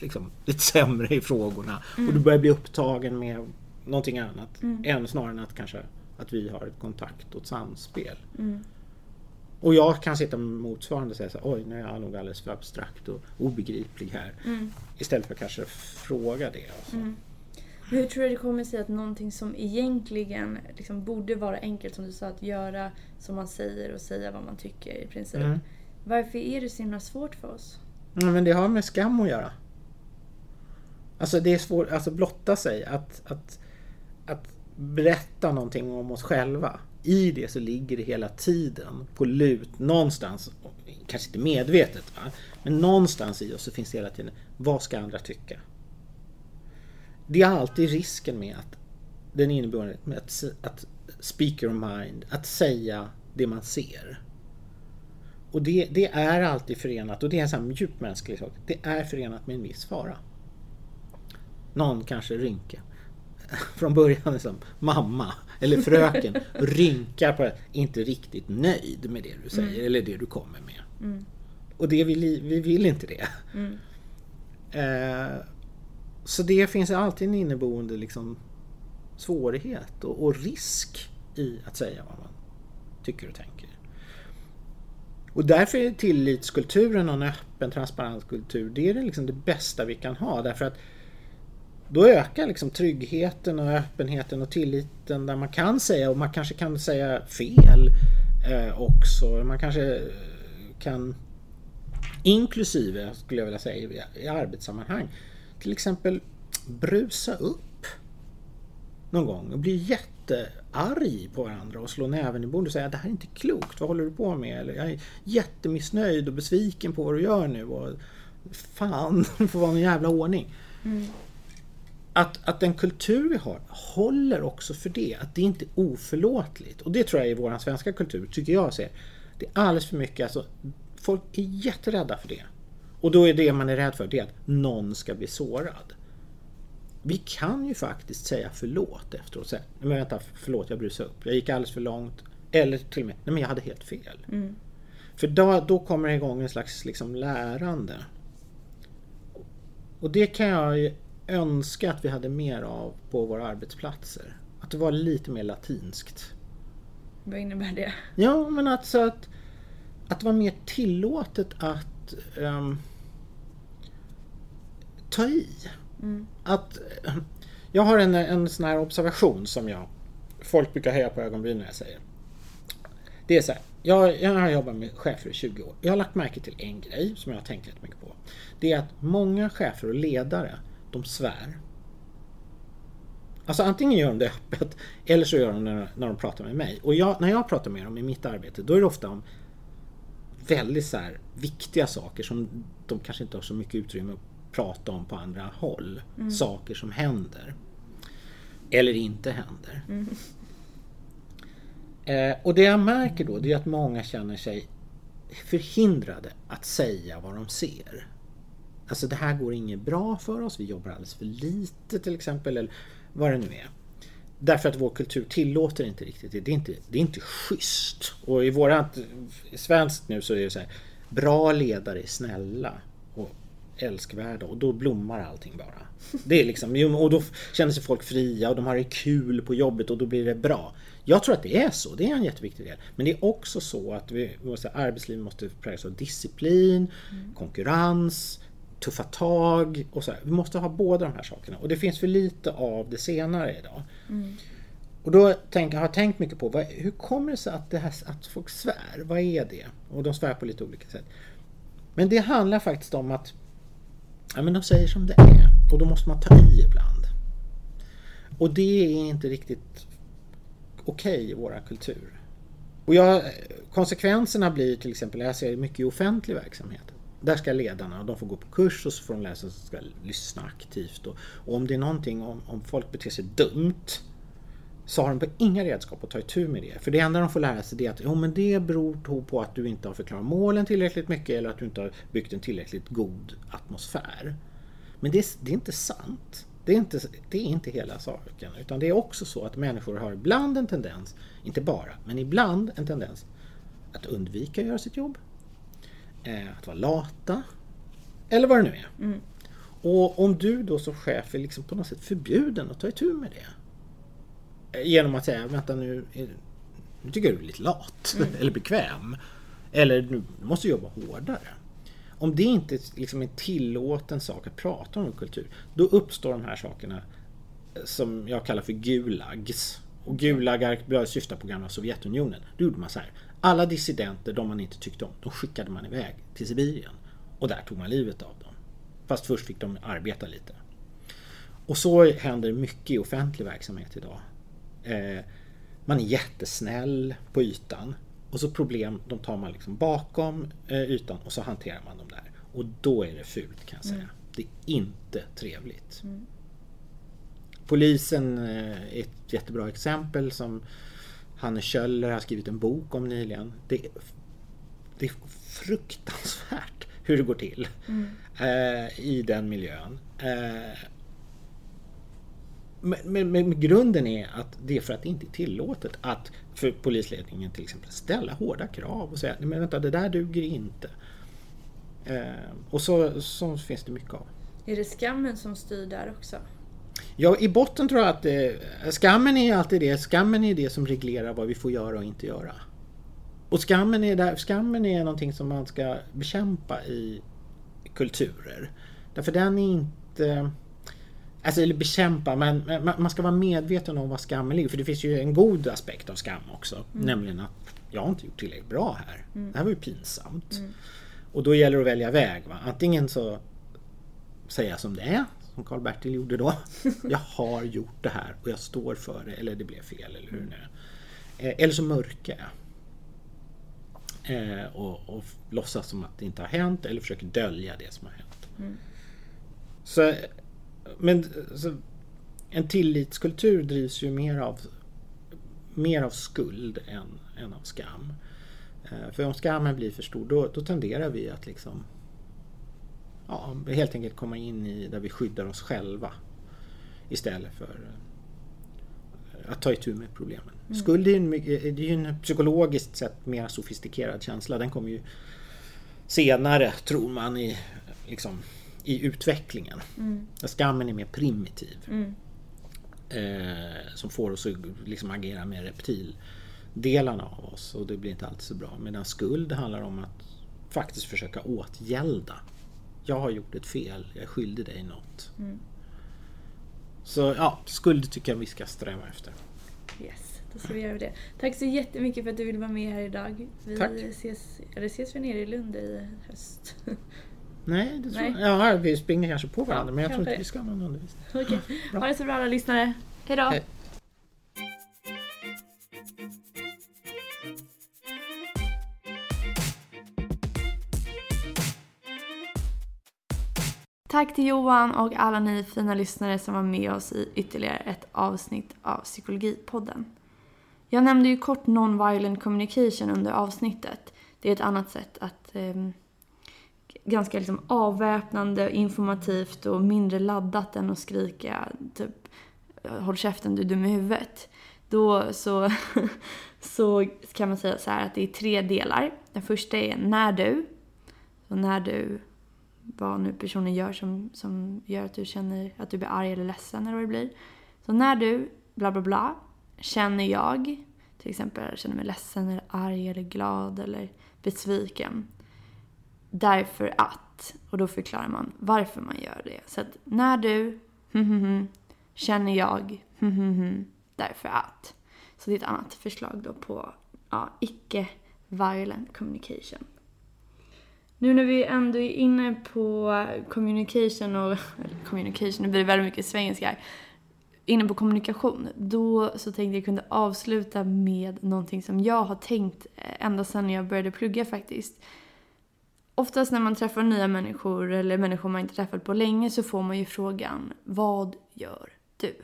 liksom, lite sämre i frågorna och du börjar bli upptagen med någonting annat än snarare än att kanske att vi har ett kontakt och ett samspel. Mm. Och jag kan sitta med motsvarande och säga så här, oj nu är jag nog alldeles för abstrakt och obegriplig här. Mm. Istället för att kanske fråga det. Alltså. Mm. Hur tror du det kommer sig att någonting som egentligen liksom borde vara enkelt som du sa att göra som man säger och säga vad man tycker i princip. Mm. Varför är det så himla svårt för oss? Ja, men det har med skam att göra. Alltså det är svårt, alltså blotta sig, att, att, att berätta någonting om oss själva. I det så ligger det hela tiden på lut någonstans, kanske inte medvetet va? men någonstans i oss så finns det hela tiden, vad ska andra tycka? Det är alltid risken med att den innebär med att, att speak your mind, att säga det man ser. Och det, det är alltid förenat, och det är en sån här djupt mänsklig sak, det är förenat med en viss fara. Någon kanske rynka. [laughs] Från början liksom mamma eller fröken rynkar på det, inte riktigt nöjd med det du säger eller det du kommer med. Mm. Och det vill, vi vill inte det. Mm. Eh, så det finns alltid en inneboende liksom, svårighet och, och risk i att säga vad man tycker och tänker. Och därför är tillitskulturen och en öppen transparent kultur det är liksom det bästa vi kan ha. Därför att då ökar liksom tryggheten och öppenheten och tilliten där man kan säga och man kanske kan säga fel eh, också. Man kanske kan inklusive skulle jag vilja säga i, i arbetssammanhang till exempel brusa upp någon gång och bli jättearg på varandra och slå näven i bordet och säga det här är inte klokt, vad håller du på med? Eller jag är jättemissnöjd och besviken på vad du gör nu och fan, [laughs] det får vara någon jävla ordning. Mm. Att, att den kultur vi har håller också för det, att det inte är oförlåtligt. Och det tror jag är vår svenska kultur, tycker jag ser. Det är alldeles för mycket, alltså, folk är jätterädda för det. Och då är det man är rädd för, det är att någon ska bli sårad. vi kan ju faktiskt säga förlåt efteråt. Säga, men vänta, förlåt jag brusade upp. Jag gick alldeles för långt. Eller till och med, nej men jag hade helt fel. Mm. För då, då kommer det igång en slags liksom lärande. Och det kan jag ju önska att vi hade mer av på våra arbetsplatser. Att det var lite mer latinskt. Vad innebär det? Ja, men alltså att, att det var mer tillåtet att um, ta i. Mm. Att, jag har en, en sån här observation som jag folk brukar höja på ögonbrynen när jag säger. Det är så här, jag, jag har jobbat med chefer i 20 år. Jag har lagt märke till en grej som jag har tänkt rätt mycket på. Det är att många chefer och ledare, de svär. Alltså antingen gör de det öppet eller så gör de det när, de pratar med mig. Och jag, när jag pratar med dem i mitt arbete, då är det ofta om väldigt så här, viktiga saker som de kanske inte har så mycket utrymme att prata om på andra håll. Mm. Saker som händer. Eller inte händer. Mm. Eh, och det jag märker då det är att många känner sig förhindrade att säga vad de ser. Alltså det här går inget bra för oss, vi jobbar alldeles för lite till exempel, eller vad det nu är. Därför att vår kultur tillåter inte riktigt det. Det är inte, det är inte schysst. Och i vårat svenskt nu så är det så här, bra ledare är snälla och älskvärda och då blommar allting bara. Det är liksom, och då känner sig folk fria och de har det kul på jobbet och då blir det bra. Jag tror att det är så, det är en jätteviktig del. Men det är också så att vi, arbetslivet måste präglas av disciplin, mm. konkurrens, tuffa tag och så. Här. Vi måste ha båda de här sakerna och det finns för lite av det senare idag. Mm. Och då tänk, har jag tänkt mycket på vad, hur kommer det sig att, det här, att folk svär? Vad är det? Och de svär på lite olika sätt. Men det handlar faktiskt om att ja, men de säger som det är och då måste man ta i ibland. Och det är inte riktigt okej okay i vår kultur. Och jag, konsekvenserna blir till exempel, jag ser mycket i offentlig verksamhet. Där ska ledarna, de får gå på kurs och så får de lära sig att ska lyssna aktivt. Och, och, om det är någonting, om, om folk beter sig dumt så har de på inga redskap att ta itu med det. För det enda de får lära sig är att jo, men det beror på att du inte har förklarat målen tillräckligt mycket eller att du inte har byggt en tillräckligt god atmosfär. Men det är, det är inte sant. Det är, inte, det är inte hela saken. Utan det är också så att människor har ibland en tendens, inte bara, men ibland en tendens att undvika att göra sitt jobb. Eh, att vara lata. Eller vad det nu är. Mm. Och om du då som chef är liksom på något sätt förbjuden att ta itu med det. Eh, genom att säga, vänta nu, nu tycker jag du är lite lat. Mm. [laughs] eller bekväm. Eller du måste jobba hårdare. Om det inte liksom är tillåten sak att prata om kultur, då uppstår de här sakerna som jag kallar för gulags. Och gulagar syftar på gamla Sovjetunionen. Då gjorde man så här. Alla dissidenter, de man inte tyckte om, de skickade man iväg till Sibirien. Och där tog man livet av dem. Fast först fick de arbeta lite. Och så händer mycket i offentlig verksamhet idag. Eh, man är jättesnäll på ytan. Och så problem, de tar man liksom bakom eh, ytan och så hanterar man dem där. Och då är det fult kan jag säga. Mm. Det är inte trevligt. Mm. Polisen eh, är ett jättebra exempel som Hanne Kjöller har skrivit en bok om nyligen. Det, det är fruktansvärt [laughs] hur det går till mm. eh, i den miljön. Eh, men, men, grunden är att det är för att det inte är tillåtet att för polisledningen till exempel ställa hårda krav och säga men vänta det där duger inte. Eh, och så, så finns det mycket av. Är det skammen som styr där också? Ja, i botten tror jag att eh, skammen är alltid det. Skammen är det som reglerar vad vi får göra och inte göra. Och skammen är, där, skammen är någonting som man ska bekämpa i kulturer. Därför den är inte... Alltså, eller bekämpa, men man ska vara medveten om vad skammen ligger. För det finns ju en god aspekt av skam också. Mm. Nämligen att jag har inte gjort tillräckligt bra här. Mm. Det här var ju pinsamt. Mm. Och då gäller det att välja väg. Va? Antingen så säga som det är som Karl-Bertil gjorde då. [laughs] Jag har gjort det här och jag står för det eller det blev fel eller hur är. Eh, eller så mörkar jag. Eh, och, och låtsas som att det inte har hänt eller försöker dölja det som har hänt. Mm. Så, men så, en tillitskultur drivs ju mer av, mer av skuld än, än av skam. Eh, för om skammen blir för stor då, då tenderar vi att liksom ja, helt enkelt komma in i där vi skyddar oss själva. istället för eh, att ta itu med problemen. Mm. Skuld är, en, det är ju en psykologiskt sett mer sofistikerad känsla. Den kommer ju senare, tror man, i, liksom, i utvecklingen. Mm. Skammen är mer primitiv. Mm. Eh, som får oss att liksom agera med reptildelarna av oss och det blir inte alltid så bra. Medan skuld handlar om att faktiskt försöka åtgälda. Jag har gjort ett fel, jag är skyldig dig något. Mm. Så ja, skuld tycker jag vi ska sträva efter. Yes, då ska vi göra det. Tack så jättemycket för att du ville vara med här idag. Vi Tack. ses, eller ses vi nere i Lund i höst? [laughs] Nej, det tror Nej. jag. Ja, vi springer kanske på varandra ja, men jag tror inte vi ska ha någon undervisning. Okej, [laughs] okay. ha det så bra alla lyssnare. Hejdå! Hej. Tack till Johan och alla ni fina lyssnare som var med oss i ytterligare ett avsnitt av Psykologipodden. Jag nämnde ju kort non-violent communication under avsnittet. Det är ett annat sätt att eh, ganska liksom avväpnande, informativt och mindre laddat än att skrika typ håll käften du är dum i huvudet. Då så, [laughs] så kan man säga så här att det är tre delar. Den första är när du. Så när du, vad nu personen gör som, som gör att du känner att du blir arg eller ledsen eller vad det blir. Så när du, bla bla bla, känner jag, till exempel känner mig ledsen eller arg eller glad eller besviken. Därför att, och då förklarar man varför man gör det. Så att när du, [laughs] känner jag, [laughs] därför att. Så det är ett annat förslag då på ja, icke-violent communication. Nu när vi ändå är inne på communication och, communication, nu blir det väldigt mycket svengelska här. Inne på kommunikation, då så tänkte jag kunde avsluta med någonting som jag har tänkt eh, ända sedan jag började plugga faktiskt. Oftast när man träffar nya människor eller människor man inte träffat på länge så får man ju frågan Vad gör du?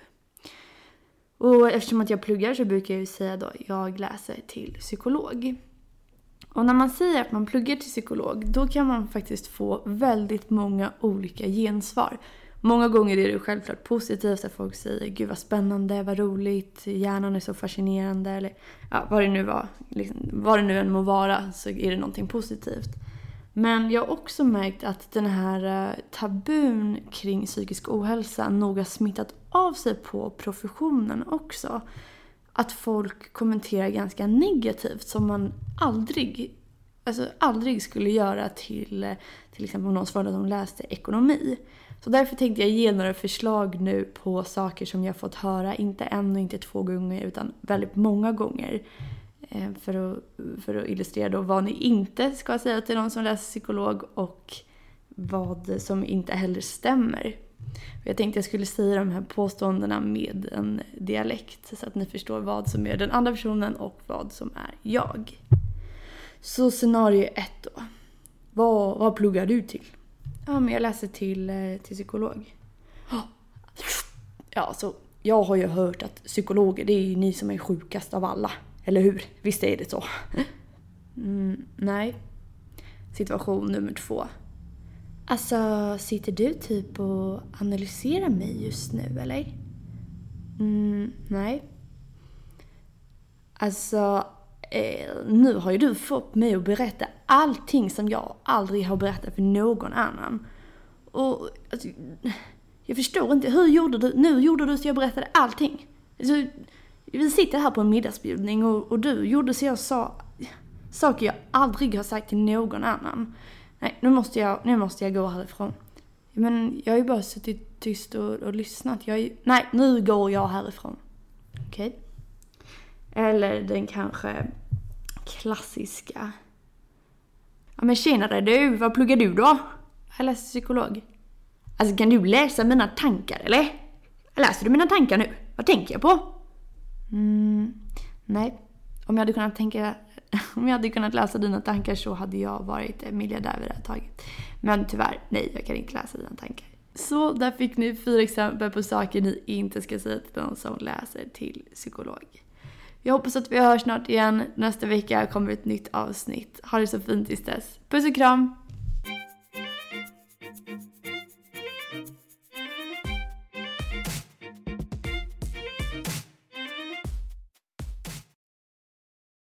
Och eftersom att jag pluggar så brukar jag ju säga då jag läser till psykolog. Och när man säger att man pluggar till psykolog då kan man faktiskt få väldigt många olika gensvar. Många gånger är det självklart positivt att folk säger gud vad spännande, vad roligt, hjärnan är så fascinerande eller ja, vad det nu var. Liksom, vad det nu än må vara så är det någonting positivt. Men jag har också märkt att den här eh, tabun kring psykisk ohälsa nog har smittat av sig på professionen också. Att folk kommenterar ganska negativt som man aldrig, alltså aldrig skulle göra till till exempel om någon svarade att de läste ekonomi. Så därför tänkte jag ge några förslag nu på saker som jag fått höra, inte en och inte två gånger utan väldigt många gånger. Eh, för att, för att illustrera då vad ni inte ska säga till någon som läser psykolog och vad som inte heller stämmer. Jag tänkte jag skulle säga de här påståendena med en dialekt så att ni förstår vad som är den andra personen och vad som är jag. Så scenario ett då. Vad, vad pluggar du till? Ja, men jag läser till, eh, till psykolog. Ja, så jag har ju hört att psykologer, det är ju ni som är sjukast av alla. Eller hur? Visst är det så? Mm, nej. Situation nummer två. Alltså, sitter du typ och analyserar mig just nu, eller? Mm, nej. Alltså, eh, nu har ju du fått mig att berätta allting som jag aldrig har berättat för någon annan. Och alltså, jag förstår inte, hur gjorde du? Nu gjorde du så jag berättade allting. Alltså, vi sitter här på en middagsbjudning och, och du gjorde så jag sa saker jag aldrig har sagt till någon annan. Nej, nu måste jag, nu måste jag gå härifrån. Men jag har ju bara suttit tyst och, och lyssnat. Jag är, nej, nu går jag härifrån. Okej? Okay. Eller den kanske klassiska. Ja men tjenare du, vad pluggar du då? Jag läser psykolog. Alltså kan du läsa mina tankar eller? Läser du mina tankar nu? Vad tänker jag på? Mm, nej. Om jag, hade kunnat tänka, [laughs] om jag hade kunnat läsa dina tankar så hade jag varit miljardär vid det här taget. Men tyvärr, nej, jag kan inte läsa dina tankar. Så där fick ni fyra exempel på saker ni inte ska säga till någon som läser till psykolog. Jag hoppas att vi hörs snart igen. Nästa vecka kommer ett nytt avsnitt. Ha det så fint tills dess. Puss och kram!